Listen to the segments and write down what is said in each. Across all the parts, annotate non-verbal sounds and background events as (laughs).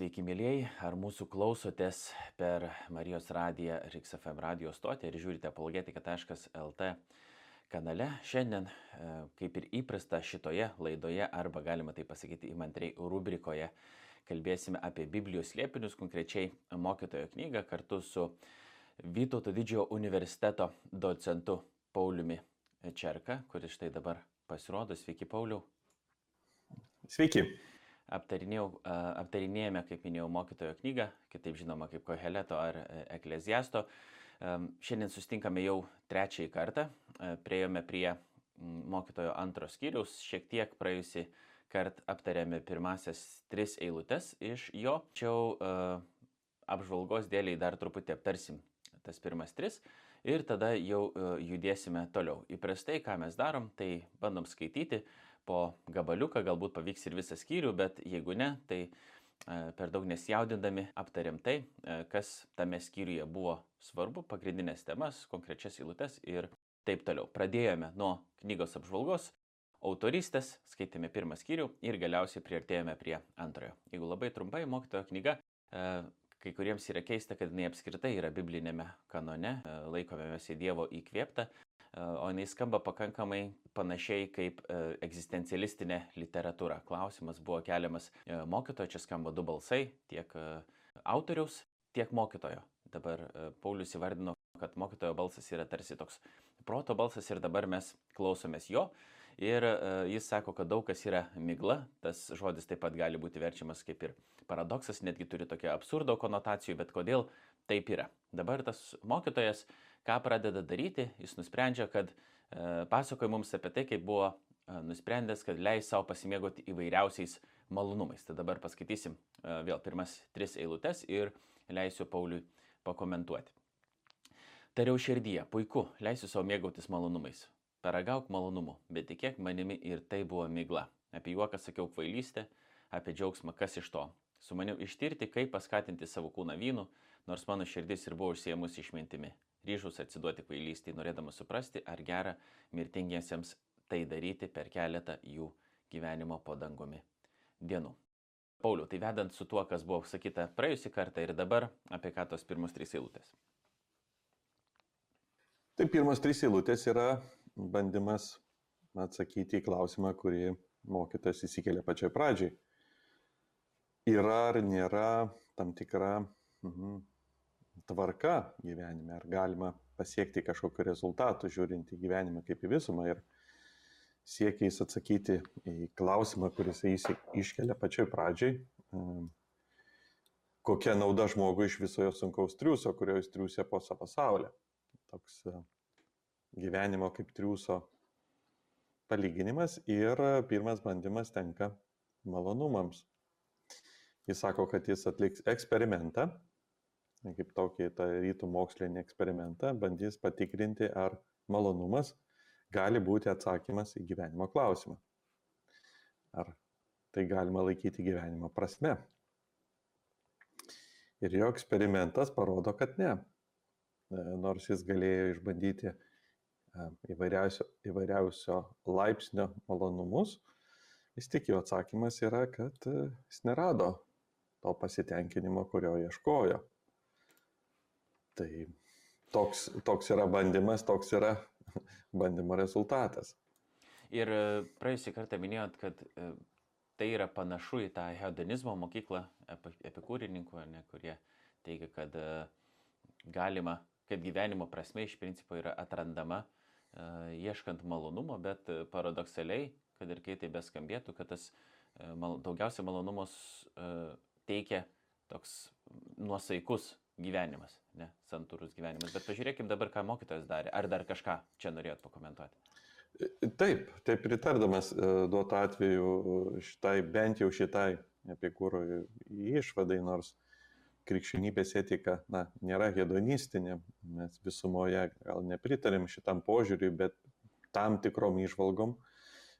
Sveiki, mėlyjei, ar mūsų klausotės per Marijos radiją RXFM radio stotį ir žiūrite apologetika.lt kanale. Šiandien, e, kaip ir įprasta šitoje laidoje, arba galima tai pasakyti įmantriai rubrikoje, kalbėsime apie Biblijos slėpinius, konkrečiai mokytojo knygą kartu su Vytauto didžiojo universiteto docentu Pauliumi Čerka, kuris štai dabar pasirodo. Sveiki, Pauliau. Sveiki aptarinėjame, kaip minėjau, mokytojo knygą, kitaip žinoma kaip Koheleto ar e, Ekleziasto. Šiandien sustinkame jau trečiąjį kartą, e, priejome prie mokytojo antros skyriaus, šiek tiek praėjusi kart aptarėme pirmasias tris eilutes iš jo, tačiau uh, apžvalgos dėliai dar truputį aptarsim tas pirmas tris ir tada jau judėsime toliau. Įprastai, ką mes darom, tai bandom skaityti, po gabaliuką, galbūt pavyks ir visą skyrių, bet jeigu ne, tai e, per daug nesijaudindami aptariam tai, e, kas tame skyriuje buvo svarbu, pagrindinės temas, konkrečias eilutes ir taip toliau. Pradėjome nuo knygos apžvalgos, autoristės, skaitėme pirmą skyrių ir galiausiai priartėjome prie antrojo. Jeigu labai trumpai, mokytojo knyga, e, kai kuriems yra keista, kad jinai apskritai yra biblinėme kanone, laikome mes į Dievo įkvėptą, o jinai skamba pakankamai panašiai kaip e, egzistencialistinė literatūra. Klausimas buvo keliamas e, mokytojo, čia skamba du balsai, tiek e, autoriaus, tiek mokytojo. Dabar Paulius įvardino, kad mokytojo balsas yra tarsi toks proto balsas ir dabar mes klausomės jo. Ir jis sako, kad daug kas yra migla, tas žodis taip pat gali būti verčiamas kaip ir paradoksas, netgi turi tokią absurdo konotacijų, bet kodėl taip yra. Dabar tas mokytojas uh, ką pradeda daryti, jis nusprendžia, kad e, pasakoja mums apie tai, kaip buvo e, nusprendęs, kad leis savo pasimėgoti įvairiausiais malonumais. Tai dabar paskaitysim e, vėl pirmas tris eilutes ir leisiu Pauliui pakomentuoti. Tariau širdyje, puiku, leisiu savo mėgautis malonumais. Paragauk malonumu, bet tikėk manimi ir tai buvo migla. Apie juoką sakiau kvailystę, apie džiaugsmą, kas iš to. Su maniu ištirti, kaip paskatinti savo kūną vynu, nors mano širdis ir buvo užsiemusi išmintimi ryžus atsiduoti kvailystį, norėdamas suprasti, ar gera mirtingiesiems tai daryti per keletą jų gyvenimo po dangumi dienų. Pauliu, tai vedant su tuo, kas buvo sakyta praėjusį kartą ir dabar, apie ką tos pirmos trys eilutės. Tai pirmos trys eilutės yra bandymas atsakyti į klausimą, kurį mokytas įsikelia pačioj pradžiai. Yra ar nėra tam tikra mhm, tvarka gyvenime, ar galima pasiekti kažkokiu rezultatu, žiūrint į gyvenimą kaip į visumą ir siekiais atsakyti į klausimą, kuris jis iškelia pačioj pradžiai, ehm, kokia nauda žmogui iš visojo sunkaus triuso, kurio jis triusė po savo pasaulį. Toks e, gyvenimo kaip triuso palyginimas ir pirmas bandymas tenka malonumams. Jis sako, kad jis atliks eksperimentą, kaip tokį tą rytų mokslinį eksperimentą, bandys patikrinti, ar malonumas gali būti atsakymas į gyvenimo klausimą. Ar tai galima laikyti gyvenimo prasme. Ir jo eksperimentas parodo, kad ne. E, nors jis galėjo išbandyti e, įvairiausio, įvairiausio laipsnio malonumus, vis tik jo atsakymas yra, kad e, jis nerado to pasitenkinimo, kurio ieškojo. Tai toks, toks yra bandymas, toks yra (laughs) bandymo rezultatas. Ir e, praėjusį kartą minėjot, kad e, tai yra panašu į tą hedonizmo mokyklą epikūrininkų, ne, kurie teigia, kad e, galima, kad gyvenimo prasme iš principo yra atrandama ieškant malonumo, bet paradoksaliai, kad ir kaip tai beskambėtų, kad tas daugiausia malonumos teikia toks nuosaikus gyvenimas, ne santūrus gyvenimas. Bet pažiūrėkim dabar, ką mokytojas darė. Ar dar kažką čia norėjot pakomentuoti? Taip, taip pritardamas e, duotu atveju šitai, bent jau šitai epikūro išvadai, nors krikščionybės etika na, nėra hedonistinė, mes visumoje gal nepritarėm šitam požiūriui, bet tam tikrom išvalgom,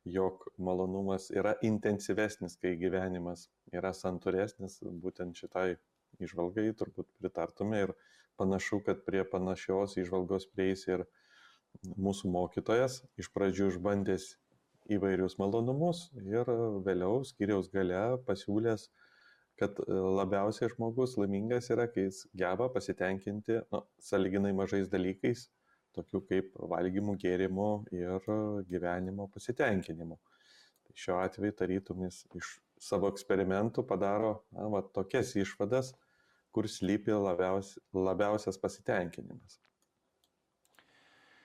jog malonumas yra intensyvesnis, kai gyvenimas yra santūresnis, būtent šitai išvalgai turbūt pritartume ir panašu, kad prie panašios išvalgos prieis ir mūsų mokytojas, iš pradžių išbandęs įvairius malonumus ir vėliau skiriaus gale pasiūlęs, kad e, labiausiai žmogus laimingas yra, kai jis geba pasitenkinti nu, saliginai mažais dalykais, tokių kaip valgymų, gėrimų ir gyvenimo pasitenkinimu. Tai šiuo atveju tarytum jis iš savo eksperimentų padaro na, va, tokias išvadas, kur slypi labiaus, labiausias pasitenkinimas.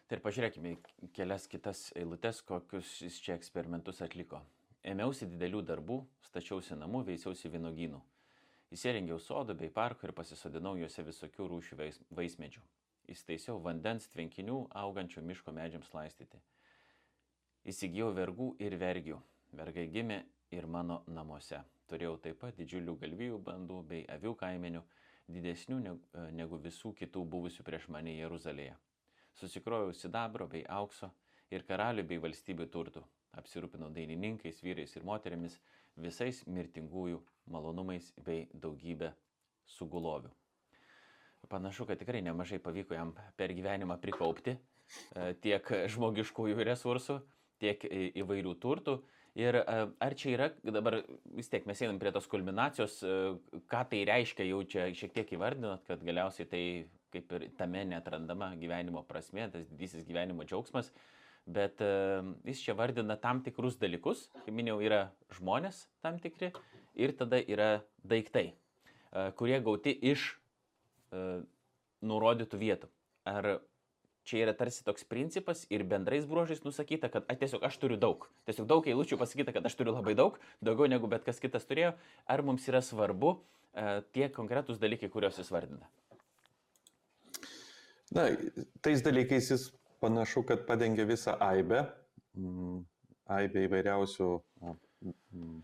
Tai ir pažiūrėkime kelias kitas eilutes, kokius jis čia eksperimentus atliko. Ėmiausi didelių darbų, stačiausi namų, veisiausi vynogynų. Įsirengiau sodų bei parkų ir pasisodinau juose visokių rūšių vaismedžių. Įstaisiau vandens tvenkinių augančių miško medžiams laistyti. Įsigijau vergų ir vergių. Vergai gimė ir mano namuose. Turėjau taip pat didžiulių galvijų bandų bei avių kaimenių, didesnių negu visų kitų buvusių prieš mane Jeruzalėje. Susikrojau sidabro bei aukso ir karalių bei valstybių turtų, apsirūpino dainininkais, vyrais ir moterimis, visais mirtingųjų malonumais bei daugybę sugulovių. Panašu, kad tikrai nemažai pavyko jam per gyvenimą prikaupti e, tiek žmogiškųjų resursų, tiek įvairių turtų. Ir e, ar čia yra, dabar vis tiek mes einam prie tos kulminacijos, e, ką tai reiškia, jau čia šiek tiek įvardinot, kad galiausiai tai kaip ir tame netrandama gyvenimo prasme, tas didysis gyvenimo džiaugsmas bet e, jis čia vardina tam tikrus dalykus, kaip minėjau, yra žmonės tam tikri ir tada yra daiktai, kurie gauti iš nurodytų vietų. Ar čia yra tarsi toks principas ir bendrais bruožais nusakyta, kad a, tiesiog aš turiu daug. Tiesiog daug eilučių pasakyta, kad aš turiu labai daug, daugiau negu bet kas kitas turėjo. Ar mums yra svarbu e, tie konkretūs dalykai, kuriuos jis vardina? Na, tais dalykais jis panašu, kad padengia visą aibę, mm, aibę įvairiausių mm,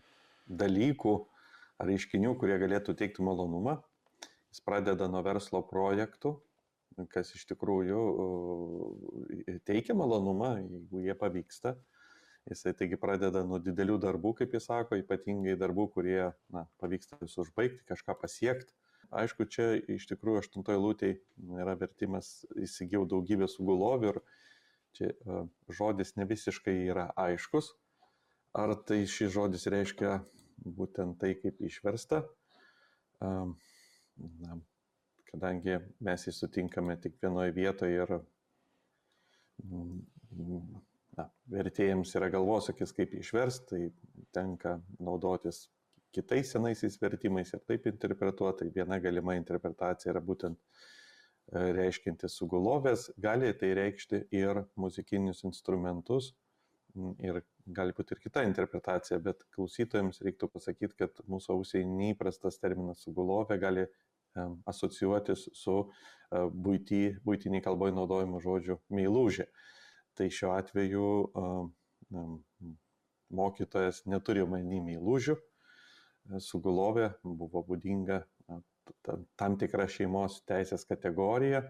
dalykų ar reiškinių, kurie galėtų teikti malonumą. Jis pradeda nuo verslo projektų, kas iš tikrųjų teikia malonumą, jeigu jie pavyksta. Jisai taigi pradeda nuo didelių darbų, kaip jis sako, ypatingai darbų, kurie na, pavyksta vis užbaigti, kažką pasiekti. Aišku, čia iš tikrųjų aštuntoje lūtėje yra vertimas įsigijau daugybę sugulovių ir čia uh, žodis ne visiškai yra aiškus. Ar tai šis žodis reiškia būtent tai, kaip išversta? Na, kadangi mes jį sutinkame tik vienoje vietoje ir na, vertėjams yra galvosakis, kaip išversti, tai tenka naudotis kitais senaisiais vertimais ir taip interpretuota. Tai viena galima interpretacija yra būtent e, reiškinti sugulovės, gali tai reikšti ir muzikinius instrumentus ir gali būti ir kita interpretacija, bet klausytojams reiktų pasakyti, kad mūsų ausiai neįprastas terminas sugulovė gali asocijuotis su e, būty, būtiniai kalboje naudojimu žodžiu meilužė. Tai šiuo atveju mokytojas neturi omeny meilužių, sugulovė buvo būdinga tam tikra šeimos teisės kategorija,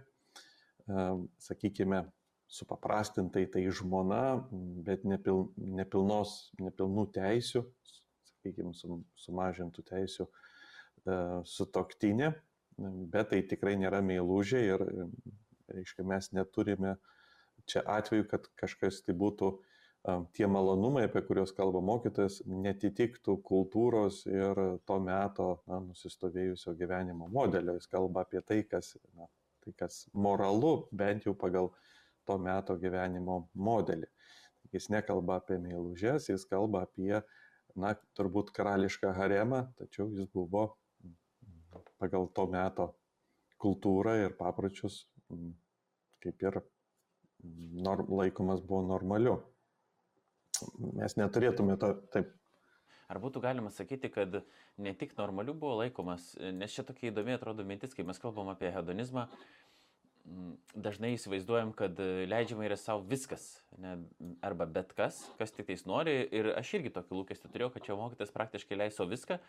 sakykime, supaprastintai tai žmona, bet nepil, nepilnos, nepilnų teisių, sakykime, sumažintų teisių sutoktinė, bet tai tikrai nėra meilužė ir, reiškia, mes neturime čia atveju, kad kažkas tai būtų tie malonumai, apie kuriuos kalba mokytojas, netitiktų kultūros ir to meto na, nusistovėjusio gyvenimo modelio. Jis kalba apie tai, kas, na, tai, kas moralu, bent jau pagal to meto gyvenimo modelį. Jis nekalba apie meilužės, jis kalba apie, na, turbūt karališką haremą, tačiau jis buvo pagal to meto kultūrą ir papročius kaip ir norm, laikomas buvo normaliu mes neturėtume to taip. Ar būtų galima sakyti, kad ne tik normalių buvo laikomas, nes čia tokia įdomi atrodo mintis, kai mes kalbam apie hedonizmą, dažnai įsivaizduojam, kad leidžiama yra savo viskas, ne, arba bet kas, kas tik tais nori. Ir aš irgi tokį lūkestį turėjau, kad čia mokytas praktiškai leiso viską,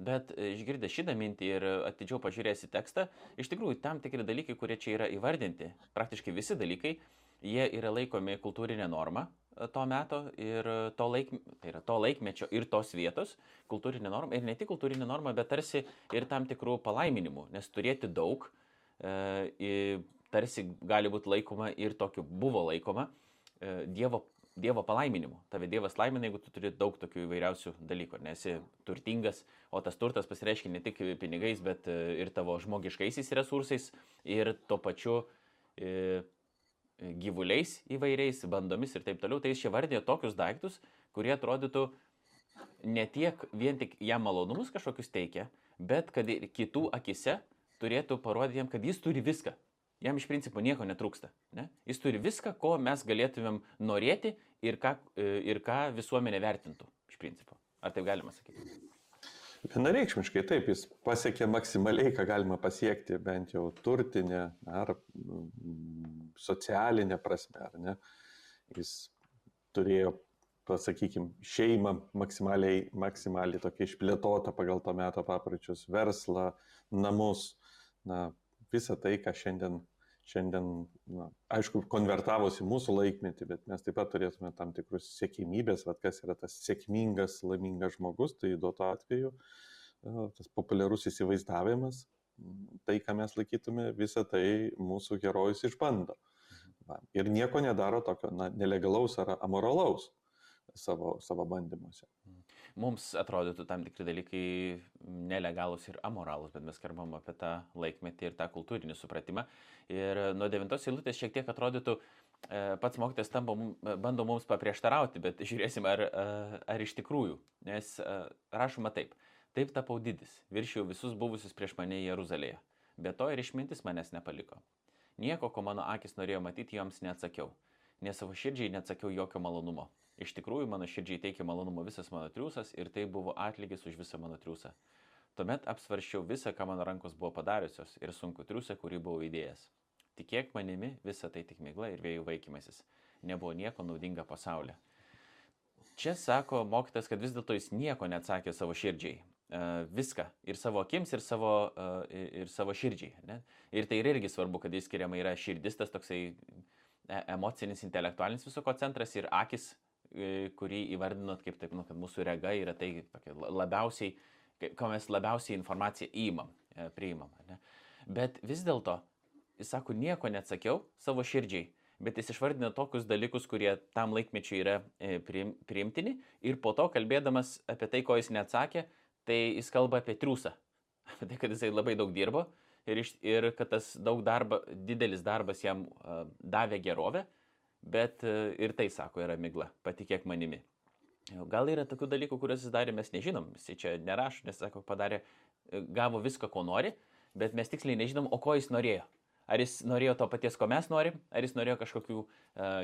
bet išgirdę šitą mintį ir atidžiau pažiūrėjęs į tekstą, iš tikrųjų tam tikri dalykai, kurie čia yra įvardinti, praktiškai visi dalykai, jie yra laikomi kultūrinė norma, to meto ir to, laik, tai to laikmečio ir tos vietos kultūrinė norma. Ir ne tik kultūrinė norma, bet tarsi ir tam tikrų palaiminimų, nes turėti daug e, tarsi gali būti laikoma ir tokiu buvo laikoma e, Dievo Dievo palaiminimu. Tave Dievas laimina, jeigu tu turi daug tokių įvairiausių dalykų, nes esi turtingas, o tas turtas pasireiškia ne tik pinigais, bet e, ir tavo žmogiškaisiais resursais ir tuo pačiu e, gyvuliais įvairiais, bandomis ir taip toliau. Tai jis čia vardė tokius daiktus, kurie atrodytų ne tiek vien tik jam malonumus kažkokius teikia, bet kad ir kitų akise turėtų parodyti jam, kad jis turi viską. Jam iš principo nieko netrūksta. Ne? Jis turi viską, ko mes galėtumėm norėti ir ką, e, ir ką visuomenė vertintų iš principo. Ar taip galima sakyti? Vienareikšmiškai taip, jis pasiekė maksimaliai, ką galima pasiekti, bent jau turtinė ar mm, socialinė prasme, ar ne. Jis turėjo, pasakykime, šeimą maksimaliai, maksimaliai tokia išplėtota pagal to meto papročius, verslą, namus, na, visą tai, ką šiandien šiandien, na, aišku, konvertavosi mūsų laikmetį, bet mes taip pat turėtume tam tikrus sėkmybės, vad kas yra tas sėkmingas, laimingas žmogus, tai duoto atveju tas populiarus įsivaizdavimas, tai, ką mes laikytume, visą tai mūsų herojus išbando. Va, ir nieko nedaro tokio na, nelegalaus ar amoralaus savo, savo bandymuose. Mums atrodytų tam tikri dalykai nelegalus ir amoralus, bet mes kalbam apie tą laikmetį ir tą kultūrinį supratimą. Ir nuo devintos eilutės šiek tiek atrodytų, e, pats mokytas tambo, bando mums paprieštarauti, bet (laughs) žiūrėsim, ar, e, ar iš tikrųjų. Nes e, rašoma taip. Taip tapau didis, viršiau visus buvusius prieš mane Jeruzalėje. Be to ir išmintis manęs nepaliko. Nieko, ko mano akis norėjo matyti, joms neatsakiau. Nes savo širdžiai neatsakiau jokio malonumo. Iš tikrųjų, mano širdžiai teikia malonumo visas mano triūsas ir tai buvo atlygis už visą mano triūsą. Tuomet apsvaršiau visą, ką mano rankos buvo padariusios ir sunku triūsą, kurį buvau įdėjęs. Tikėk manimi, visa tai tik migla ir vėjų vaikymasis. Nebuvo nieko naudinga pasaulyje. Čia sako mokytas, kad vis dėlto jis nieko neatsakė savo širdžiai. Uh, viską. Ir savo akims, ir savo, uh, ir savo širdžiai. Ne? Ir tai irgi svarbu, kad jis skiriama yra širdis, tas toksai e, emocinis, intelektualinis visoko centras ir akis E, kurį įvardinot kaip taip, nu, kad mūsų rega yra tai tokia labiausiai, ko mes labiausiai informaciją įimam, e, priimam. Ne? Bet vis dėlto, jis sako, nieko neatsakiau savo širdžiai, bet jis išvardina tokius dalykus, kurie tam laikmečiui yra e, priimtini ir po to kalbėdamas apie tai, ko jis neatsakė, tai jis kalba apie triūsą, (laughs) apie tai, kad jisai labai daug dirbo ir, iš, ir kad tas daug darba, didelis darbas jam uh, davė gerovę, bet e, ir tai sako yra migla, patikėk manimi. Gal yra tokių dalykų, kuriuos jis darė, mes nežinom, jis čia nerašo, nes sako, padarė, e, gavo viską, ko nori, bet mes tiksliai nežinom, o ko jis norėjo. Ar jis norėjo to paties, ko mes norim, ar jis norėjo kažkokių uh,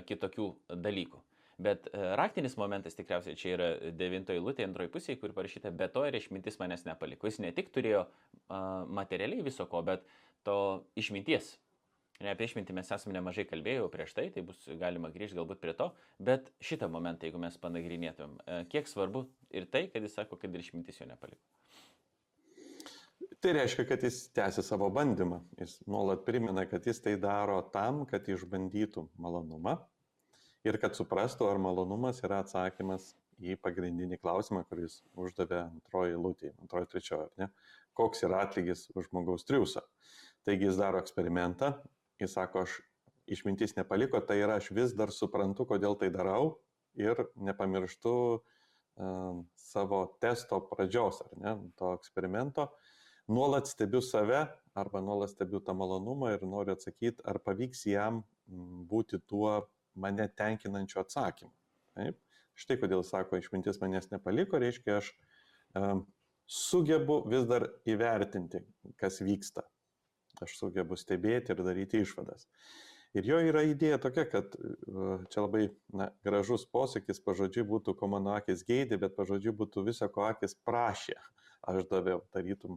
kitokių dalykų. Bet uh, raktinis momentas tikriausiai čia yra devintoji lūtė, antroji pusė, kur parašyta, be to ir išmintis manęs nepaliko. Jis ne tik turėjo uh, materialiai viso ko, bet to išminties Ne apie išmintį mes esame nemažai kalbėję prieš tai, tai bus galima grįžti galbūt prie to, bet šitą momentą, jeigu mes panagrinėtumėm, e, kiek svarbu ir tai, kad jis sako, kad ir išmintis jo nepaliko. Tai reiškia, kad jis tęsia savo bandymą. Jis nuolat primena, kad jis tai daro tam, kad išbandytų malonumą ir kad suprastų, ar malonumas yra atsakymas į pagrindinį klausimą, kuris uždavė antroji lūtė, antroji trečioji, ne? Koks yra atlygis už žmogaus triusą. Taigi jis daro eksperimentą Jis sako, aš išmintis nepaliko, tai yra aš vis dar suprantu, kodėl tai darau ir nepamirštu uh, savo testo pradžios, ar ne, to eksperimento. Nuolat stebiu save arba nuolat stebiu tą malonumą ir noriu atsakyti, ar pavyks jam būti tuo mane tenkinančiu atsakymu. Taip? Štai kodėl sako, išmintis manęs nepaliko, reiškia, aš um, sugebu vis dar įvertinti, kas vyksta aš sugebu stebėti ir daryti išvadas. Ir jo yra idėja tokia, kad čia labai na, gražus posakis, pažodžiui būtų, ko mano akis geidė, bet pažodžiui būtų viso, ko akis prašė. Aš daviau, tarytum,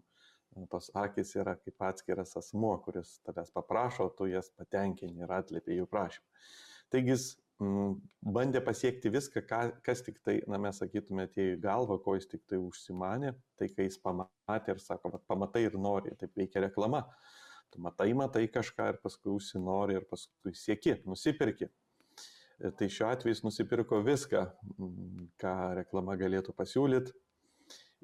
tos akis yra kaip atskiras asmuo, kuris tavęs paprašo, tu jas patenkini ir atlėpė jų prašymą. Taigi jis m, bandė pasiekti viską, ką, kas tik tai, na mes sakytume, atėjo į galvą, ko jis tik tai užsimanė, tai kai jis pamatė ir sako, pamatai ir nori, taip veikia reklama. Tu matai, matai kažką ir paskui užsinori ir paskui sieki, nusipirki. Tai šiuo atveju jis nusipirko viską, ką reklama galėtų pasiūlyti.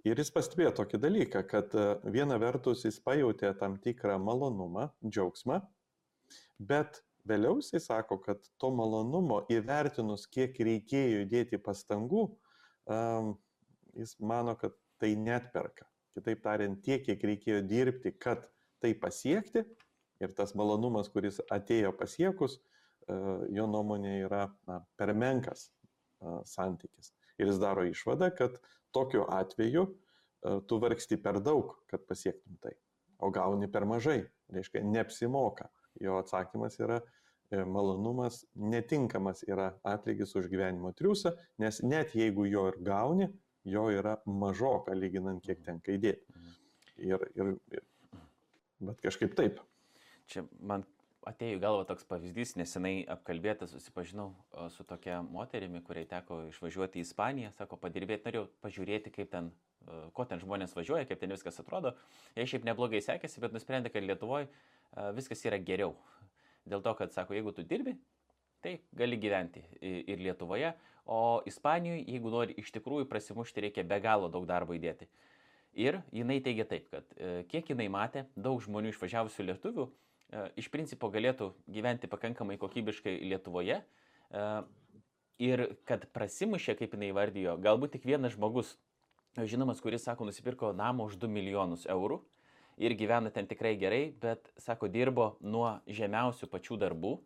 Ir jis pastebėjo tokį dalyką, kad e, viena vertus jis pajutė tam tikrą malonumą, džiaugsmą, bet vėliau jisai sako, kad to malonumo įvertinus, kiek reikėjo įdėti pastangų, jis mano, kad tai net perka. Kitaip tariant, tiek, kiek reikėjo dirbti, kad tai pasiekti ir tas malonumas, kuris atėjo pasiekus, uh, jo nuomonė yra na, per menkas uh, santykis. Ir jis daro išvadą, kad tokiu atveju uh, tu vargsti per daug, kad pasiektum tai, o gauni per mažai, reiškia, neapsimoka. Jo atsakymas yra, e, malonumas netinkamas yra atlygis už gyvenimo triusą, nes net jeigu jo ir gauni, jo yra mažoka lyginant, kiek tenka įdėti. Mhm. Ir, ir, ir, bet kažkaip taip. Čia man atėjo į galvą toks pavyzdys, nesenai apkalbėtas, susipažinau su tokia moterimi, kuriai teko išvažiuoti į Ispaniją, sako, padirbėti, norėjau pažiūrėti, kaip ten, ko ten žmonės važiuoja, kaip ten viskas atrodo. Jie šiaip neblogai sekėsi, bet nusprendė, kad Lietuvoje viskas yra geriau. Dėl to, kad sako, jeigu tu dirbi, tai gali gyventi ir Lietuvoje, o Ispanijoje, jeigu nori iš tikrųjų prasimušti, reikia be galo daug darbo įdėti. Ir jinai teigia taip, kad e, kiek jinai matė, daug žmonių išvažiavusių lietuvių e, iš principo galėtų gyventi pakankamai kokybiškai Lietuvoje e, ir kad prasimušė, kaip jinai vardijo, galbūt tik vienas žmogus, žinomas, kuris, sako, nusipirko namą už 2 milijonus eurų ir gyvena ten tikrai gerai, bet, sako, dirbo nuo žemiausių pačių darbų,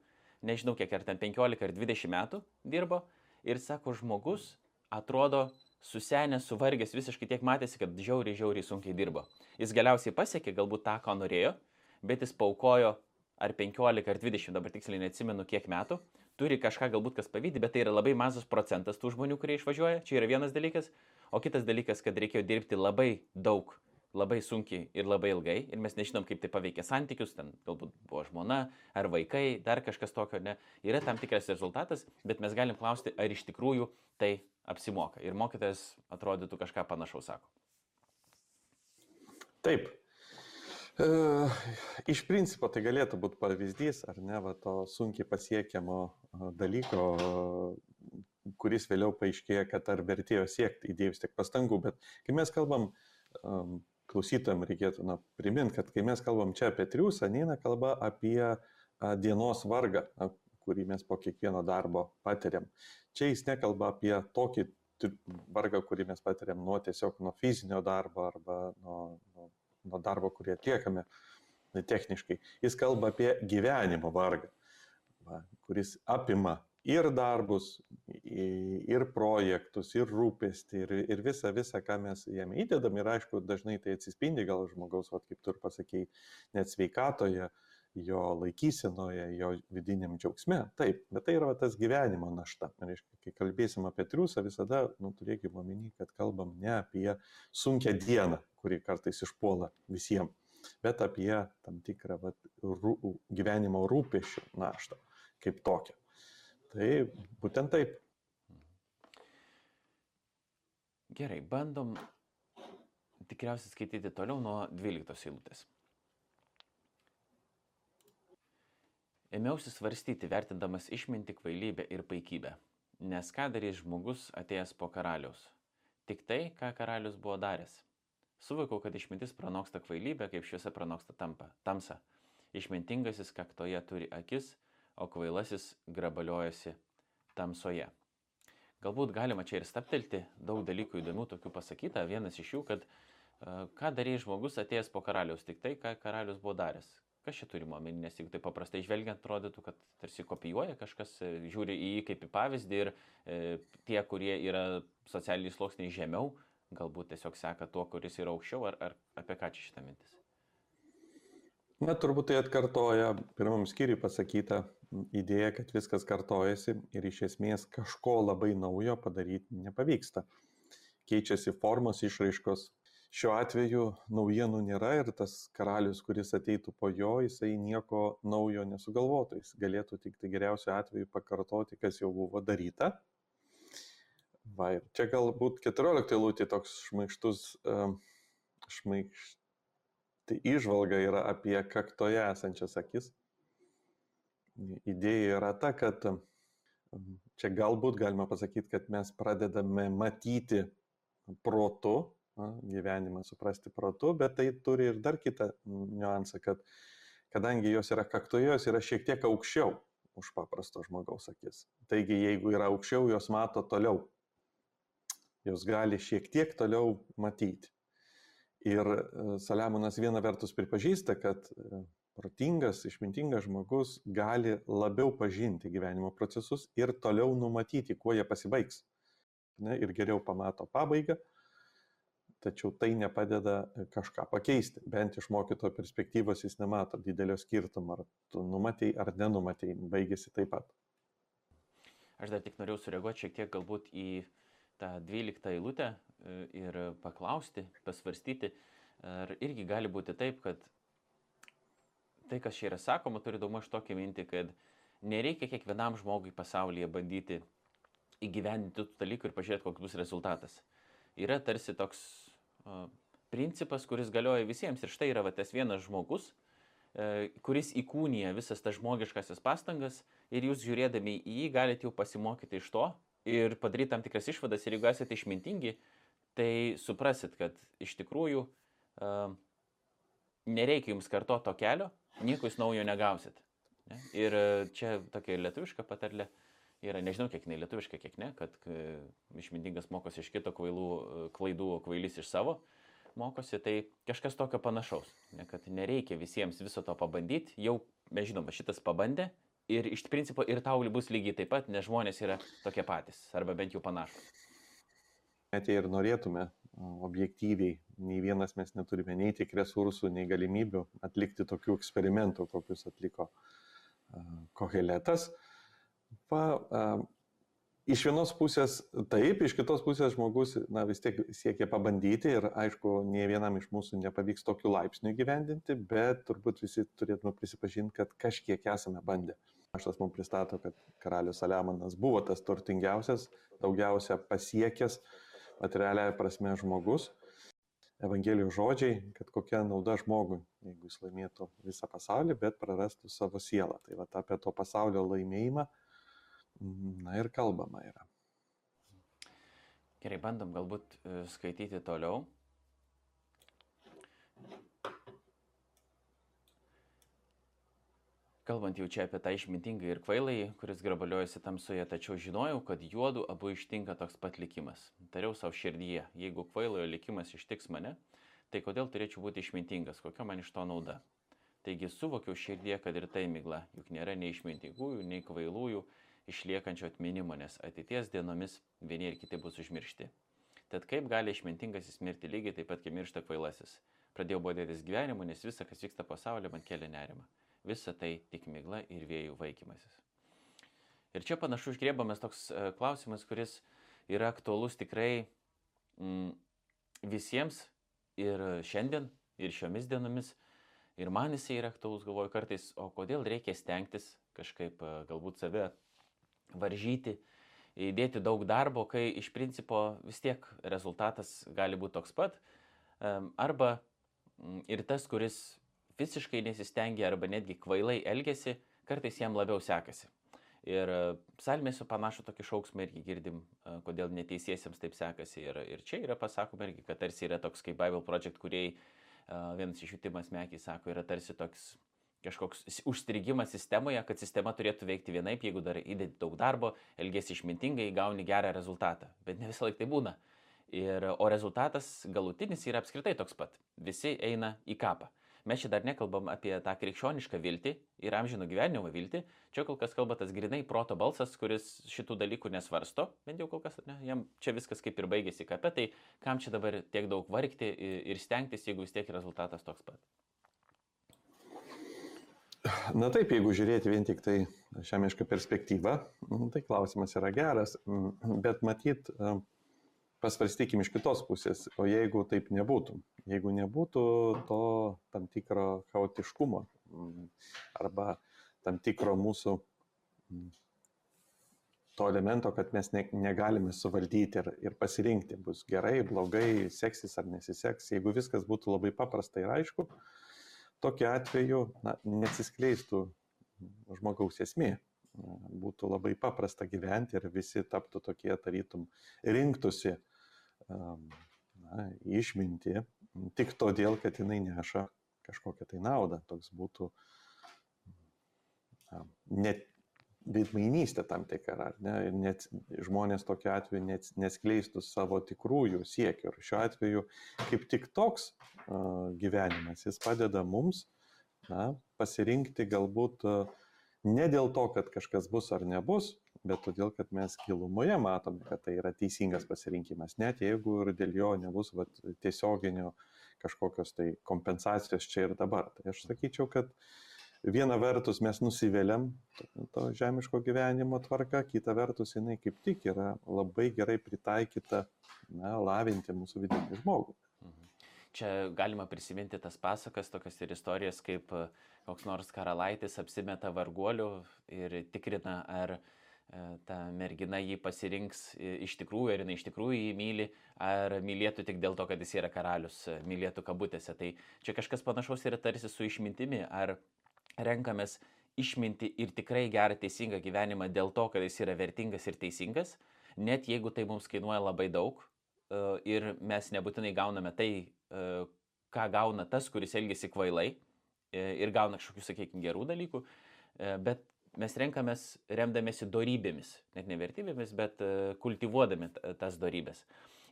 nežinau kiek ar ten 15 ar 20 metų dirbo, ir sako, žmogus atrodo susenęs, suvargęs, visiškai tiek matėsi, kad žiauriai, žiauriai sunkiai dirbo. Jis galiausiai pasiekė galbūt tą, ką norėjo, bet jis paukojo ar 15 ar 20, dabar tiksliai neatsimenu kiek metų, turi kažką galbūt kas pavydį, bet tai yra labai mažas procentas tų žmonių, kurie išvažiuoja, čia yra vienas dalykas, o kitas dalykas, kad reikėjo dirbti labai daug labai sunkiai ir labai ilgai ir mes nežinom, kaip tai paveikia santykius, ten galbūt buvo žmona ar vaikai, dar kažkas tokio, ne. Yra tam tikras rezultatas, bet mes galim klausti, ar iš tikrųjų tai apsimoka. Ir mokytojas atrodytų kažką panašaus sako. Taip. E, iš principo tai galėtų būti pavyzdys, ar ne, va, to sunkiai pasiekiamo e, dalyko, kuris vėliau paaiškėja, kad ar vertėjo siekti įdėjus tiek pastangų, bet kai mes kalbam um, klausytojams reikėtų na, priminti, kad kai mes kalbam čia apie triusą, neina kalba apie a, dienos vargą, a, kurį mes po kiekvieno darbo patiriam. Čia jis nekalba apie tokį vargą, kurį mes patiriam nuo tiesiog nuo fizinio darbo arba nuo, nuo, nuo darbo, kurį atliekame techniškai. Jis kalba apie gyvenimo vargą, va, kuris apima ir darbus, ir projektus, ir rūpestį, ir, ir visą, visą, ką mes jame įdedam. Ir aišku, dažnai tai atsispindi gal žmogaus, vat, kaip tu ir pasakėjai, net sveikatoje, jo laikysenoje, jo vidiniam džiaugsme. Taip, bet tai yra va, tas gyvenimo našta. Reiškia, kai kalbėsim apie triusą, visada nu, turėkime omeny, kad kalbam ne apie sunkę dieną, kuri kartais išpuola visiems, bet apie tam tikrą va, rū, gyvenimo rūpešių naštą kaip tokią. Tai būtent taip. Gerai, bandom tikriausiai skaityti toliau nuo 12 eilutės. Ėmiausi svarstyti, vertindamas išminti kvailybę ir paikybę, nes ką darys žmogus atėjęs po karaliaus? Tik tai, ką karalius buvo daręs. Suvokau, kad išmintis pranoksta kvailybę, kaip šviesa pranoksta tampa, tamsa. Išmintingasis kaktoje turi akis, o kvailasis grabaliojasi tamsoje. Galbūt galima čia ir staptelti, daug dalykų įdomių tokių pasakyta. Vienas iš jų, kad uh, ką darė žmogus atėjęs po karaliaus, tik tai, ką karalius buvo daręs. Kas čia turimo omeny, nes jeigu tai paprastai žvelgiant, atrodytų, kad tarsi kopijuoja kažkas, e, žiūri į jį kaip į pavyzdį ir e, tie, kurie yra socialiniai sluoksniai žemiau, galbūt tiesiog seka tuo, kuris yra aukščiau, ar, ar apie ką čia šitą mintis? Na, turbūt tai atkartoja pirmam skyriui pasakytą idėja, kad viskas kartojasi ir iš esmės kažko labai naujo padaryti nepavyksta. Keičiasi formos išraiškos. Šiuo atveju naujienų nėra ir tas karalius, kuris ateitų po jo, jisai nieko naujo nesugalvotų. Jis galėtų tik tai geriausiu atveju pakartoti, kas jau buvo daryta. Va, ir čia galbūt 14 lūtė toks šmaištus, uh, šmaišti išvalga yra apie kaktoje esančias akis idėja yra ta, kad čia galbūt galima pasakyti, kad mes pradedame matyti protu, gyvenimą suprasti protu, bet tai turi ir dar kitą niuansą, kad kadangi jos yra kaktoje, jos yra šiek tiek aukščiau. už paprasto žmogaus akis. Taigi, jeigu yra aukščiau, jos mato toliau. Jos gali šiek tiek toliau matyti. Ir e, Saliamonas viena vertus pripažįsta, kad e, protingas, išmintingas žmogus gali labiau pažinti gyvenimo procesus ir toliau numatyti, kuo jie pasibaigs. Ne, ir geriau pamato pabaigą, tačiau tai nepadeda kažką pakeisti. Bent iš mokytojo perspektyvos jis nemato didelio skirtumo, ar tu numatei ar nenumatei, baigėsi taip pat. Aš dar tik norėjau sureaguoti šiek tiek galbūt į tą 12 eilutę e, ir paklausti, pasvarstyti, ar irgi gali būti taip, kad tai, kas čia yra sakoma, turi daugmaž tokią mintį, kad nereikia kiekvienam žmogui pasaulyje bandyti įgyvendinti tų dalykų ir pažiūrėti, koks bus rezultatas. Yra tarsi toks uh, principas, kuris galioja visiems. Ir štai yra va, tas vienas žmogus, uh, kuris įkūnija visas tas žmogiškasis pastangas ir jūs žiūrėdami į jį galite jau pasimokyti iš to ir padaryti tam tikras išvadas. Ir jeigu esate išmintingi, tai suprasit, kad iš tikrųjų uh, nereikia jums karto to kelio, nieko jūs naujo negausit. Ne? Ir e, čia tokia lietuviška patarlė yra, nežinau kiek jinai lietuviška, kiek ne, kad išmintingas mokosi iš kito kvailų, e, klaidų, o kvailys iš savo mokosi, tai kažkas tokio panašaus, ne, kad nereikia visiems viso to pabandyti, jau mes žinoma, šitas pabandė ir iš principo ir tau bus lygiai taip pat, nes žmonės yra tokie patys, arba bent jau panašus. Net jei ir norėtume objektyviai, nei vienas mes neturime nei tiek resursų, nei galimybių atlikti tokių eksperimentų, kokius atliko Koheletas. Va, iš vienos pusės taip, iš kitos pusės žmogus na, vis tiek siekia pabandyti ir aišku, nie vienam iš mūsų nepavyks tokiu laipsniu gyvendinti, bet turbūt visi turėtume prisipažinti, kad kažkiek esame bandę. Aš tas mums pristato, kad karalius Saliamonas buvo tas turtingiausias, daugiausia pasiekęs, materialiaja prasme žmogus. Evangelijos žodžiai, kad kokia nauda žmogui, jeigu jis laimėtų visą pasaulį, bet prarastų savo sielą. Tai va apie to pasaulio laimėjimą, na ir kalbama yra. Gerai, bandom galbūt e, skaityti toliau. Kalbant jau čia apie tą išmintingą ir kvailai, kuris grabaliojasi tamsoje, tačiau žinojau, kad juodų abu ištinka toks pat likimas. Tariau savo širdyje, jeigu kvailojo likimas ištiks mane, tai kodėl turėčiau būti išmintingas, kokia man iš to nauda. Taigi suvokiau širdie, kad ir tai migla, juk nėra nei išmintingųjų, nei kvailųjų išliekančio atminimo, nes ateities dienomis vieni ir kiti bus užmiršti. Tad kaip gali išmintingasis mirti lygiai taip pat, kaip miršta kvailasis? Pradėjau bodėtis gyvenimu, nes visa, kas vyksta pasaulyje, man kelia nerimą visa tai tik migla ir vėjų vaikymasis. Ir čia panašu išgriebamas toks e, klausimas, kuris yra aktuolus tikrai mm, visiems ir šiandien, ir šiomis dienomis. Ir man jisai yra aktuolus, galvoju kartais, o kodėl reikia stengtis kažkaip e, galbūt save varžyti, įdėti daug darbo, kai iš principo vis tiek rezultatas gali būti toks pat. Arba mm, ir tas, kuris visiškai nesistengia arba netgi kvailai elgesi, kartais jam labiau sekasi. Ir e, psalmėse panašų tokį šauksmą irgi girdim, e, kodėl neteisiesiems taip sekasi. Ir, ir čia yra pasakoma irgi, kad tarsi yra toks kaip Bible Project, kuriai e, vienas iš jų Timas Mekis sako, yra tarsi toks kažkoks užstrigimas sistemoje, kad sistema turėtų veikti vienaip, jeigu dar įdedi daug darbo, elgesi išmintingai, gauni gerą rezultatą. Bet ne visą laiką tai būna. Ir, o rezultatas galutinis yra apskritai toks pat. Visi eina į kapą. Mes čia dar nekalbam apie tą krikščionišką viltį ir amžino gyvenimo viltį. Čia kol kas kalba tas grinai proto balsas, kuris šitų dalykų nesvarsto, bent jau kol kas, ne, jam čia viskas kaip ir baigėsi kape, tai kam čia dabar tiek daug vargti ir stengtis, jeigu vis tiek rezultatas toks pat. Na taip, jeigu žiūrėti vien tik tai šiamišką perspektyvą, tai klausimas yra geras, bet matyt, pasvarstykim iš kitos pusės, o jeigu taip nebūtų, jeigu nebūtų to tam tikro chaotiškumo mm, arba tam tikro mūsų mm, to elemento, kad mes ne, negalime suvaldyti ir, ir pasirinkti, bus gerai, blogai, seksis ar nesiseks, jeigu viskas būtų labai paprasta ir aišku, tokiu atveju na, nesiskleistų žmogaus esmė. Būtų labai paprasta gyventi ir visi taptų tokie, tarytum, rinktųsi na, išminti tik todėl, kad jinai neša kažkokią tai naudą. Toks būtų net veidmainystė tam tikra, ne, net žmonės tokiu atveju net, neskleistų savo tikrųjų siekių. Ir šiuo atveju kaip tik toks uh, gyvenimas, jis padeda mums na, pasirinkti galbūt uh, ne dėl to, kad kažkas bus ar nebus, bet todėl, kad mes gilumoje matome, kad tai yra teisingas pasirinkimas, net jeigu ir dėl jo nebus vat, tiesioginio kažkokios tai kompensacijos čia ir dabar. Tai aš sakyčiau, kad viena vertus mes nusivėliam to žemiško gyvenimo tvarka, kita vertus jinai kaip tik yra labai gerai pritaikyta na, lavinti mūsų vidinį žmogų. Mhm. Čia galima prisiminti tas pasakas, tokias ir istorijas, kaip koks nors karalaitis apsimeta varguoliu ir tikrina, ar E, ta mergina jį pasirinks iš tikrųjų, ar jinai iš tikrųjų jį myli, ar mylėtų tik dėl to, kad jis yra karalius, e, mylėtų kabutėse. Tai čia kažkas panašaus yra tarsi su išmintimi, ar renkamės išminti ir tikrai gerą teisingą gyvenimą dėl to, kad jis yra vertingas ir teisingas, net jeigu tai mums kainuoja labai daug e, ir mes nebūtinai gauname tai, ką gauna tas, kuris elgesi kvailai ir gauna kažkokių, sakykime, gerų dalykų, bet mes renkamės remdamėsi darybėmis, net ne vertybėmis, bet e, kultivuodami tas darybės.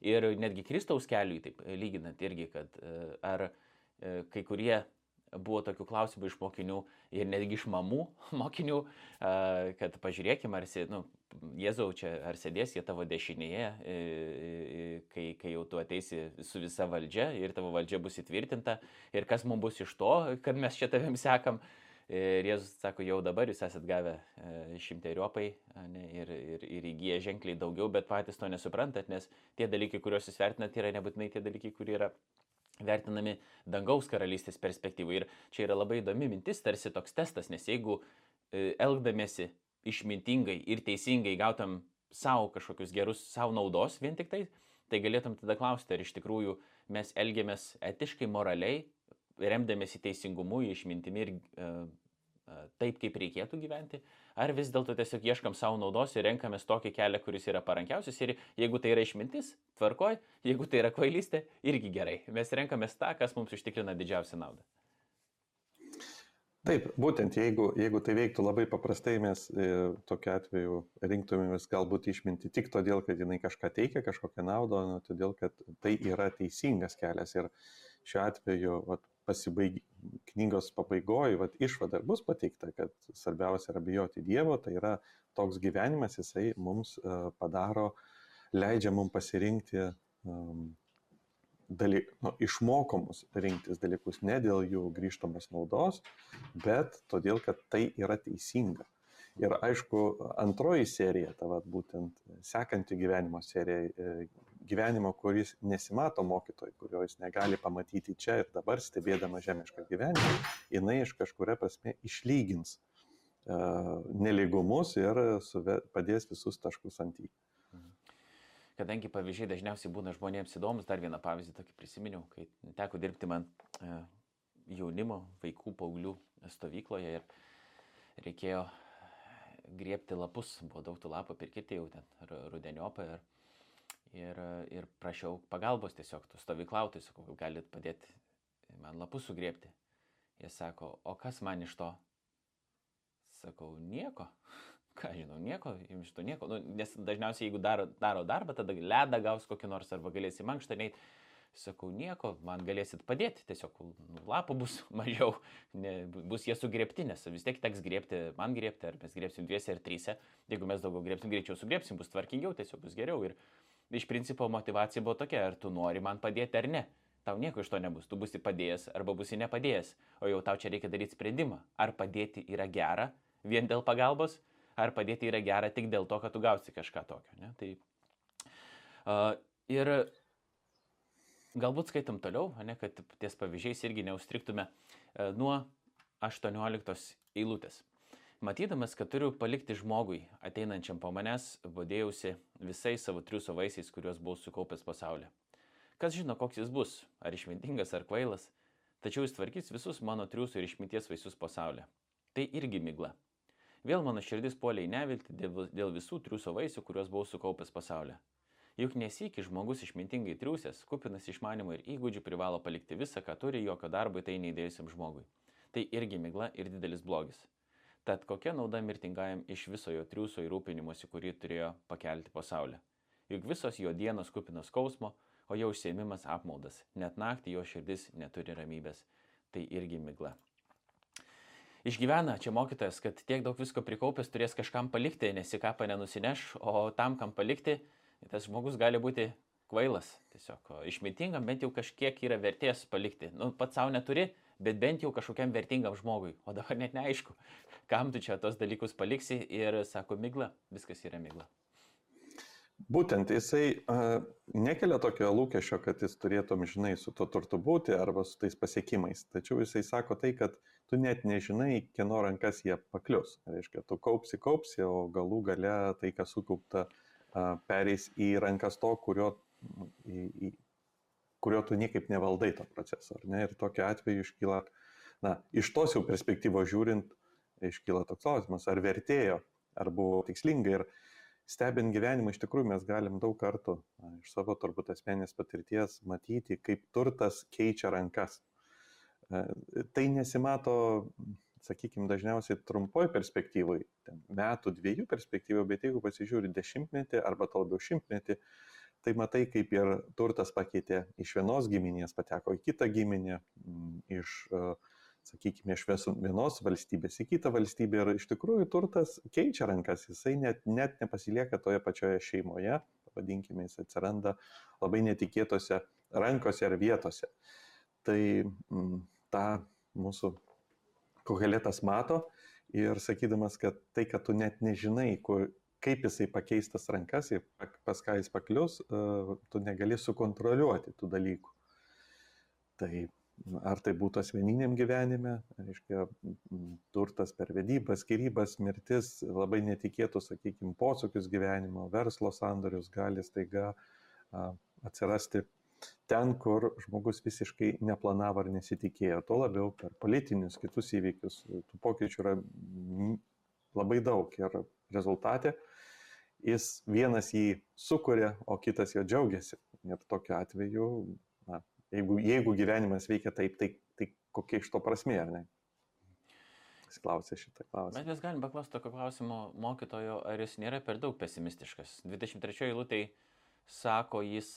Ir netgi Kristaus keliui, taip lyginant irgi, kad e, ar e, kai kurie buvo tokių klausimų iš mokinių ir netgi iš mamų (laughs) mokinių, kad pažiūrėkime, ar, nu, Jėzau, čia ar sėdės jie tavo dešinėje, kai, kai jau tu ateisi su visa valdžia ir tavo valdžia bus įtvirtinta ir kas mums bus iš to, kad mes čia tavim sekam. Ir Jėzus sako, jau dabar jūs esat gavę e, šimteriopai ne, ir, ir, ir įgyję ženkliai daugiau, bet patys to nesuprantat, nes tie dalykai, kuriuos jūs vertinat, yra nebūtinai tie dalykai, kurie yra vertinami dangaus karalystės perspektyvų. Ir čia yra labai įdomi mintis, tarsi toks testas, nes jeigu e, elgdamėsi išmintingai ir teisingai gautam savo kažkokius gerus, savo naudos vien tik tai, tai galėtum tada klausti, ar iš tikrųjų mes elgiamės etiškai, moraliai remdamėsi teisingumu, išmintimi ir e, e, taip, kaip reikėtų gyventi, ar vis dėlto tiesiog ieškam savo naudos ir renkamės tokį kelią, kuris yra parankiausias ir jeigu tai yra išmintis, tvarkoj, jeigu tai yra kvailystė, irgi gerai. Mes renkamės tą, kas mums užtikrina didžiausią naudą. Taip, būtent jeigu, jeigu tai veiktų labai paprastai, mes e, tokiu atveju rinktumėmės galbūt išminti tik todėl, kad jinai kažką teikia, kažkokią naudą, o todėl, kad tai yra teisingas kelias. Ir šiuo atveju vat, pasibaig... knygos pabaigoje vat, išvada bus pateikta, kad svarbiausia yra bijoti Dievo, tai yra toks gyvenimas, jisai mums uh, padaro, leidžia mums pasirinkti um, daly, nu, išmokomus rinktis dalykus ne dėl jų grįžtamos naudos, bet todėl, kad tai yra teisinga. Ir aišku, antroji serija, ta vat, būtent sekanti gyvenimo serija, e, gyvenimo, kuris nesimato mokytojai, kurio jis negali pamatyti čia ir dabar, stebėdama žemišką gyvenimą, jinai iš kažkuria prasme išlygins uh, neligumus ir padės visus taškus ant į. Kadangi pavyzdžiai dažniausiai būna žmonėms įdomus, dar vieną pavyzdį tokį prisiminiau, kai teko dirbti man uh, jaunimo, vaikų, paauglių stovykloje ir reikėjo griebti lapus, buvo daug tų lapų pirkti jau ten rudeniopą ir ir, ir prašiau pagalbos tiesiog, tų stovyklautojų, sakau, gal galit padėti man lapus sugriepti. Jie sako, o kas man iš to? Sakau, nieko. (laughs) Ką žinau, nieko, jums iš to nieko. Nu, nes dažniausiai, jeigu daro, daro darbą, tada ledą gaus kokį nors arba galėsi mankštą neiti. Sakau, nieko, man galėsit padėti, tiesiog nu, lapų bus (laughs) mažiau, ne, bus jie sugriepti, nes vis tiek teks griepti, man griepti, ar mes griepsim dviese ar tryse. Jeigu mes daugiau griepsim, greičiau sugriepsim, bus tvarkingiau, tiesiog bus geriau. Ir, iš principo motivacija buvo tokia, ar tu nori man padėti ar ne. Tau nieko iš to nebus, tu būsi padėjęs arba būsi nepadėjęs, o jau tau čia reikia daryti sprendimą. Ar padėti yra gera vien dėl pagalbos, ar padėti yra gera tik dėl to, kad tu gausi kažką tokio. Ne? Tai, uh, ir galbūt skaitom toliau, ne, kad ties pavyzdžiais irgi neustriktume uh, nuo 18 eilutės. Matydamas, kad turiu palikti žmogui, ateinančiam po manęs, bodėjausi visais savo triuso vaisiais, kuriuos buvau sukaupęs pasaulyje. Kas žino, koks jis bus, ar išmintingas, ar kvailas, tačiau jis tvarkys visus mano triuso ir išminties vaisius pasaulyje. Tai irgi migla. Vėl mano širdis puolė į neviltį dėl visų triuso vaisių, kuriuos buvau sukaupęs pasaulyje. Juk nesikį žmogus išmintingai triusės, kupinas išmanimo ir įgūdžių privalo palikti visą, ką turi jokio darbo į tai neįdėjusiam žmogui. Tai irgi migla ir didelis blogis. Tad kokia nauda mirtingajam iš viso jo triūso ir rūpinimuose, kurį turėjo pakelti pasaulį? Juk visos jo dienos kupinos skausmo, o jo užsiemimas apmaudas, net naktį jo širdis neturi ramybės. Tai irgi migla. Išgyvena čia mokytojas, kad tiek daug visko prikaupęs turės kažkam palikti, nes į kapą nenusineš, o tam, kam palikti, tas žmogus gali būti kvailas. Tiesiog išmintingam bent jau kažkiek yra vertės palikti. Nu, pats savo neturi, bet bent jau kažkokiam vertingam žmogui. O dabar net neaišku, kam tu čia tos dalykus paliksi ir sako migla, viskas yra migla. Būtent jisai uh, nekelia tokio lūkesčio, kad jis turėtų žinai su to turtu būti arba su tais pasiekimais. Tačiau jisai sako tai, kad tu net nežinai, kieno rankas jie paklius. Reiškia, tu kaupsi, kaupsi, o galų gale tai, kas sukaupta, uh, pereis į rankas to, kurio, į, į, kurio tu niekaip nevaldai to proceso. Ir tokiu atveju iškyla, na, iš tos jau perspektyvos žiūrint, iškyla toks klausimas, ar vertėjo, ar buvo tikslinga. Ir stebint gyvenimą, iš tikrųjų mes galim daug kartų na, iš savo turbūt asmenės patirties matyti, kaip turtas keičia rankas. E, tai nesimato, sakykime, dažniausiai trumpoj perspektyvai, metų, dviejų perspektyvų, bet jeigu pasižiūri dešimtmetį arba to labiau šimtmetį, tai matai, kaip ir turtas pakeitė iš vienos giminės, pateko į kitą giminę, iš uh, sakykime, iš vienos valstybės į kitą valstybę ir iš tikrųjų turtas keičia rankas, jisai net, net nepasilieka toje pačioje šeimoje, vadinkime, jis atsiranda labai netikėtose rankose ar vietose. Tai m, tą mūsų koheletas mato ir sakydamas, kad tai, kad tu net nežinai, kur, kaip jisai pakeistas rankas ir pas ką jis paklius, tu negali sukontroliuoti tų dalykų. Tai ar tai būtų asmeniniam gyvenime, reiškia, turtas per vedybas, skirybas, mirtis, labai netikėtus, sakykime, posūkius gyvenimo, verslo sandorius gali staiga atsirasti ten, kur žmogus visiškai neplanavo ar nesitikėjo. Tuo labiau per politinius kitus įvykius. Tų pokyčių yra labai daug ir rezultate jis vienas jį sukuria, o kitas jo džiaugiasi. Ir tokiu atveju Jeigu, jeigu gyvenimas veikia taip, tai, tai kokia iš to prasme, ar ne? Jis klausė šitą klausimą. Bet mes galim paklausti tokio klausimo mokytojo, ar jis nėra per daug pesimistiškas. 23 eilutė sako jis,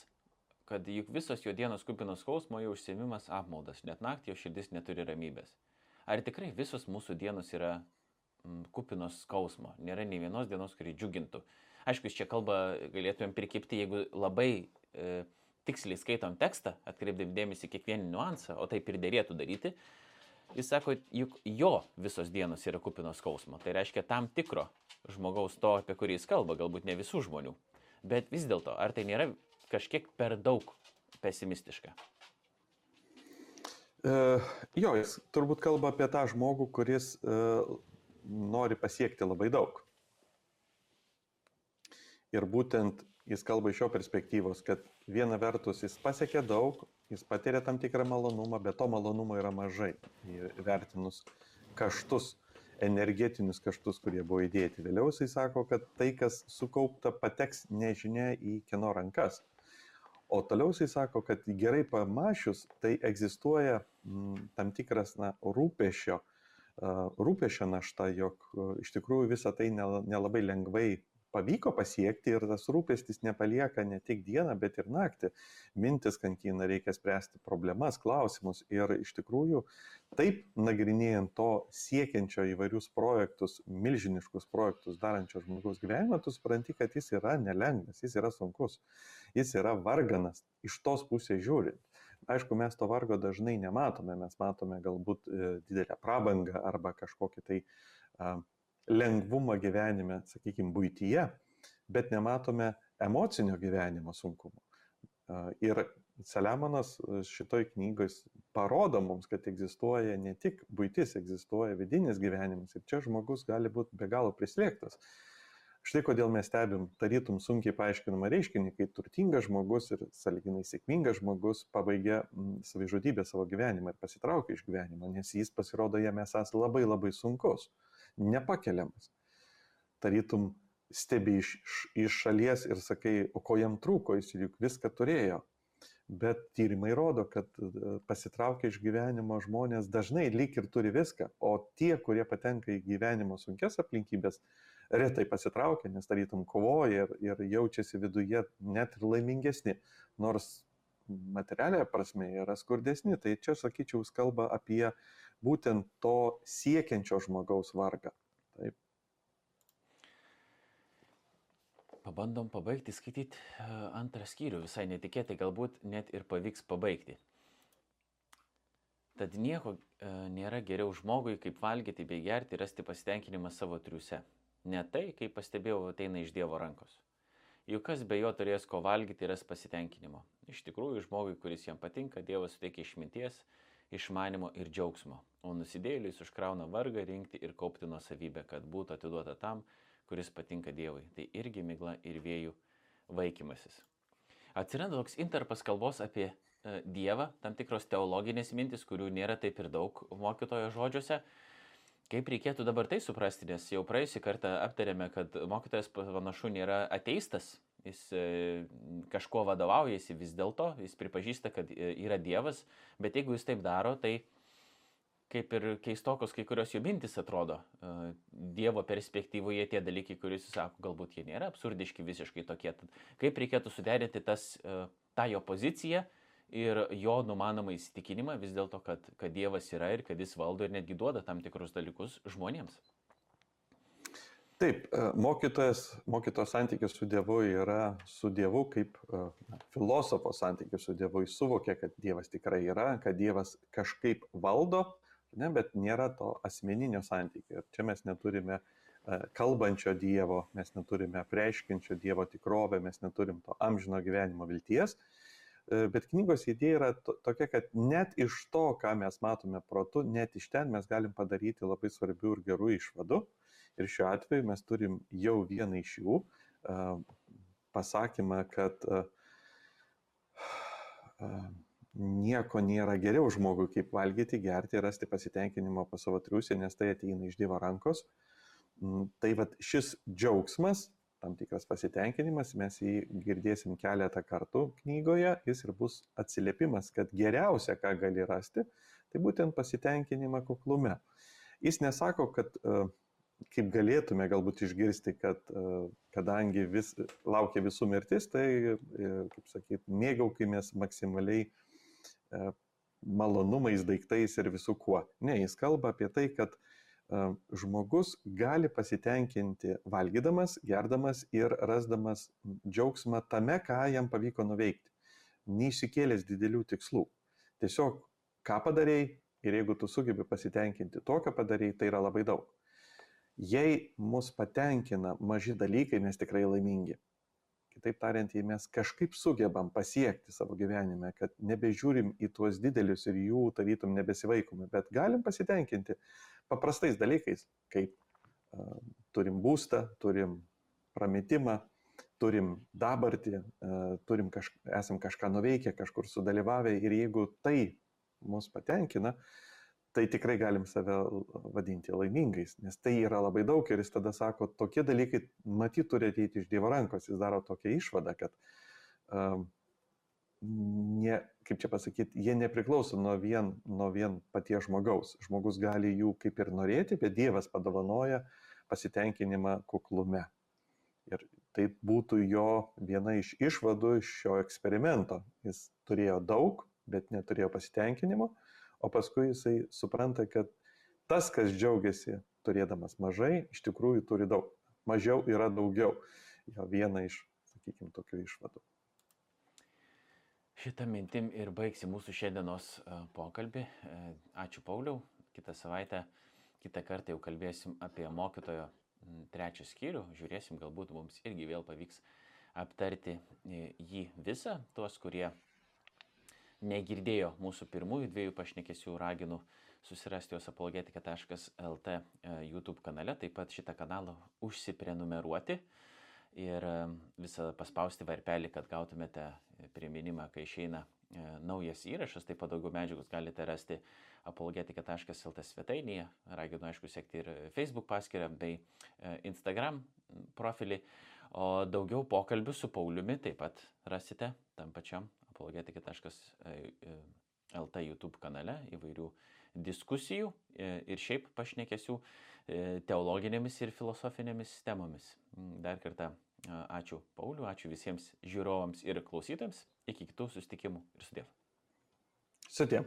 kad juk visos jo dienos kupinos skausmo, jo užsiemimas apmaudas, net naktį jo širdis neturi ramybės. Ar tikrai visos mūsų dienos yra kupinos skausmo? Nėra nei vienos dienos, kuri džiugintų. Aišku, čia kalbą galėtumėm prikipti, jeigu labai e, tiksliai skaitom tekstą, atkreipdami dėmesį kiekvieną niuansą, o taip ir dėrėtų daryti, jis sako, juk jo visos dienos yra kupinos skausmo. Tai reiškia tam tikro žmogaus to, apie kurį jis kalba, galbūt ne visų žmonių. Bet vis dėlto, ar tai nėra kažkiek per daug pesimistiška? Uh, jo, jis turbūt kalba apie tą žmogų, kuris uh, nori pasiekti labai daug. Ir būtent jis kalba iš jo perspektyvos, kad viena vertus jis pasiekė daug, jis patiria tam tikrą malonumą, bet to malonumo yra mažai, vertinus kaštus, energetinius kaštus, kurie buvo įdėti. Vėliau jisai sako, kad tai, kas sukaupta, pateks nežinia į kieno rankas. O toliau jisai sako, kad gerai pamašius, tai egzistuoja m, mm, tam tikras na, rūpešio, rūpešio našta, jog iš tikrųjų visą tai nelabai lengvai pavyko pasiekti ir tas rūpestis nepalieka ne tik dieną, bet ir naktį. Mintis kankina, reikia spręsti problemas, klausimus ir iš tikrųjų taip nagrinėjant to siekiančio įvairius projektus, milžiniškus projektus darančio žmogaus gyvenimą, tu supranti, kad jis yra nelengvas, jis yra sunkus, jis yra varganas iš tos pusės žiūrint. Aišku, mes to vargo dažnai nematome, mes matome galbūt e, didelę prabangą arba kažkokį tai lengvumą gyvenime, sakykime, būtyje, bet nematome emocinio gyvenimo sunkumo. Ir Saliamonas šitoj knygoj parodo mums, kad egzistuoja ne tik būtis, egzistuoja vidinis gyvenimas ir čia žmogus gali būti be galo prislėgtas. Štai kodėl mes stebim tarytum sunkiai paaiškinamą reiškinį, kai turtingas žmogus ir saliginai sėkmingas žmogus pabaigia savižudybę savo gyvenimą ir pasitraukia iš gyvenimo, nes jis pasirodo jame esas labai labai sunkus nepakeliamas. Tarytum stebi iš, iš šalies ir sakai, o ko jam trūko, jis juk viską turėjo. bet tyrimai rodo, kad e, pasitraukia iš gyvenimo žmonės dažnai lyg ir turi viską, o tie, kurie patenka į gyvenimo sunkes aplinkybės, retai pasitraukia, nes tarytum kovoja ir, ir jaučiasi viduje net ir laimingesni, nors materialiaja prasme yra skurdesni. Tai čia, sakyčiau, jis kalba apie būtent to siekiančio žmogaus vargą. Taip. Pabandom pabaigti skaityti e, antrą skyrių, visai netikėtai, galbūt net ir pavyks pabaigti. Tad nieko e, nėra geriau žmogui, kaip valgyti bei gerti ir rasti pasitenkinimą savo triuse. Ne tai, kaip pastebėjau, ateina iš Dievo rankos. Juk kas be jo turės ko valgyti ir ras pasitenkinimo. Iš tikrųjų, žmogui, kuris jam patinka, Dievas suteikia išminties, išmanimo ir džiaugsmo, o nusidėliais užkrauna vargą rinkti ir kaupti nuo savybę, kad būtų atiduota tam, kuris patinka Dievui. Tai irgi migla ir vėjų vaikymasis. Atsiranda toks interpas kalbos apie e, Dievą, tam tikros teologinės mintis, kurių nėra taip ir daug mokytojo žodžiuose. Kaip reikėtų dabar tai suprasti, nes jau praėjusį kartą aptarėme, kad mokytojas panašu nėra ateistas, jis e, kažkuo vadovaujasi vis dėlto, jis pripažįsta, kad e, yra Dievas, bet jeigu jis taip daro, tai kaip ir keistokos kai kurios jų mintis atrodo. E, Dievo perspektyvoje tie dalykai, kuriuos jis sako, galbūt jie nėra absurdiški visiškai tokie. Tad kaip reikėtų suderinti tas, tą jo poziciją ir jo numanomą įsitikinimą vis dėlto, kad, kad Dievas yra ir kad jis valdo ir netgi duoda tam tikrus dalykus žmonėms. Taip, e, mokytojas, mokytojo santykis su Dievu yra su Dievu kaip e, na, filosofo santykis su Dievu. Jis suvokia, kad Dievas tikrai yra, kad Dievas kažkaip valdo, ne, bet nėra to asmeninio santykio. Ir čia mes neturime e, kalbančio Dievo, mes neturime preiškinčio Dievo tikrovę, mes neturim to amžino gyvenimo vilties. Bet knygos idėja yra to, tokia, kad net iš to, ką mes matome protu, net iš ten mes galim padaryti labai svarbių ir gerų išvadų. Ir šiuo atveju mes turim jau vieną iš jų pasakymą, kad nieko nėra geriau žmogui, kaip valgyti, gerti, rasti pasitenkinimo pas savo triusį, nes tai ateina iš Dievo rankos. Mm, tai vad šis džiaugsmas, tam tikras pasitenkinimas, mes jį girdėsim keletą kartų knygoje, jis ir bus atsiliepimas, kad geriausia, ką gali rasti, tai būtent pasitenkinimą kuklume. Jis nesako, kad uh, kaip galėtume galbūt išgirsti, kad e, kadangi vis, laukia visų mirtis, tai, e, kaip sakyt, mėgaukimės maksimaliai e, malonumais, daiktais ir visų kuo. Ne, jis kalba apie tai, kad žmogus gali pasitenkinti valgydamas, gerdamas ir rasdamas džiaugsmą tame, ką jam pavyko nuveikti, neišsikėlęs didelių tikslų. Tiesiog, ką padarėjai ir jeigu tu sugebi pasitenkinti to, ką padarėjai, tai yra labai daug. Jei mus patenkina maži dalykai, mes tikrai laimingi. Kitaip tariant, jei mes kažkaip sugebam pasiekti savo gyvenime, kad nebežiūrim į tuos didelius ir jų tarytum nebesivaikome, bet galim pasitenkinti paprastais dalykais, kaip uh, turim būstą, turim prametimą, turim dabartį, uh, turim kaž, esam kažką nuveikę, kažkur sudalyvavę ir jeigu tai mus patenkina, uh, tai tikrai galim save vadinti laimingais, nes tai yra labai daug ir jis tada sako, tokie dalykai matyt turi ateiti iš Dievo rankos, jis daro tokią išvadą, kad um, ne, kaip čia pasakyti, jie nepriklauso nuo vien, nuo vien paties žmogaus. Žmogus gali jų kaip ir norėti, bet Dievas padovanoja pasitenkinimą kuklume. Ir tai būtų jo viena iš išvadų iš šio eksperimento. Jis turėjo daug, bet neturėjo pasitenkinimo o paskui jisai supranta, kad tas, kas džiaugiasi turėdamas mažai, iš tikrųjų turi daug. Mažiau yra daugiau. Jo viena iš, sakykime, tokių išvadų. Šitą mintim ir baigsi mūsų šiandienos e, pokalbį. E, ačiū Pauliau. Kitą savaitę, kitą kartą jau kalbėsim apie mokytojo trečią skyrių. Žiūrėsim, galbūt mums irgi vėl pavyks aptarti e, jį visą, tuos, kurie negirdėjo mūsų pirmųjų dviejų pašnekesių, raginu susirasti jos apologetika.lt e, YouTube kanale, taip pat šitą kanalą užsiprenumeruoti ir e, visą paspausti varpelį, kad gautumėte priminimą, kai išeina e, naujas įrašas, taip pat daugiau medžiagos galite rasti apologetika.lt svetainėje, raginu aišku sekti ir Facebook paskyrą bei Instagram profilį, o daugiau pokalbių su Pauliumi taip pat rasite tam pačiam apologetika.lt YouTube kanale įvairių diskusijų ir šiaip pašnekėsių teologinėmis ir filosofinėmis temomis. Mm, dar kartą ačiū Pauliu, ačiū visiems žiūrovams ir klausytojams. Iki kitų susitikimų ir sudėv. Sudėv.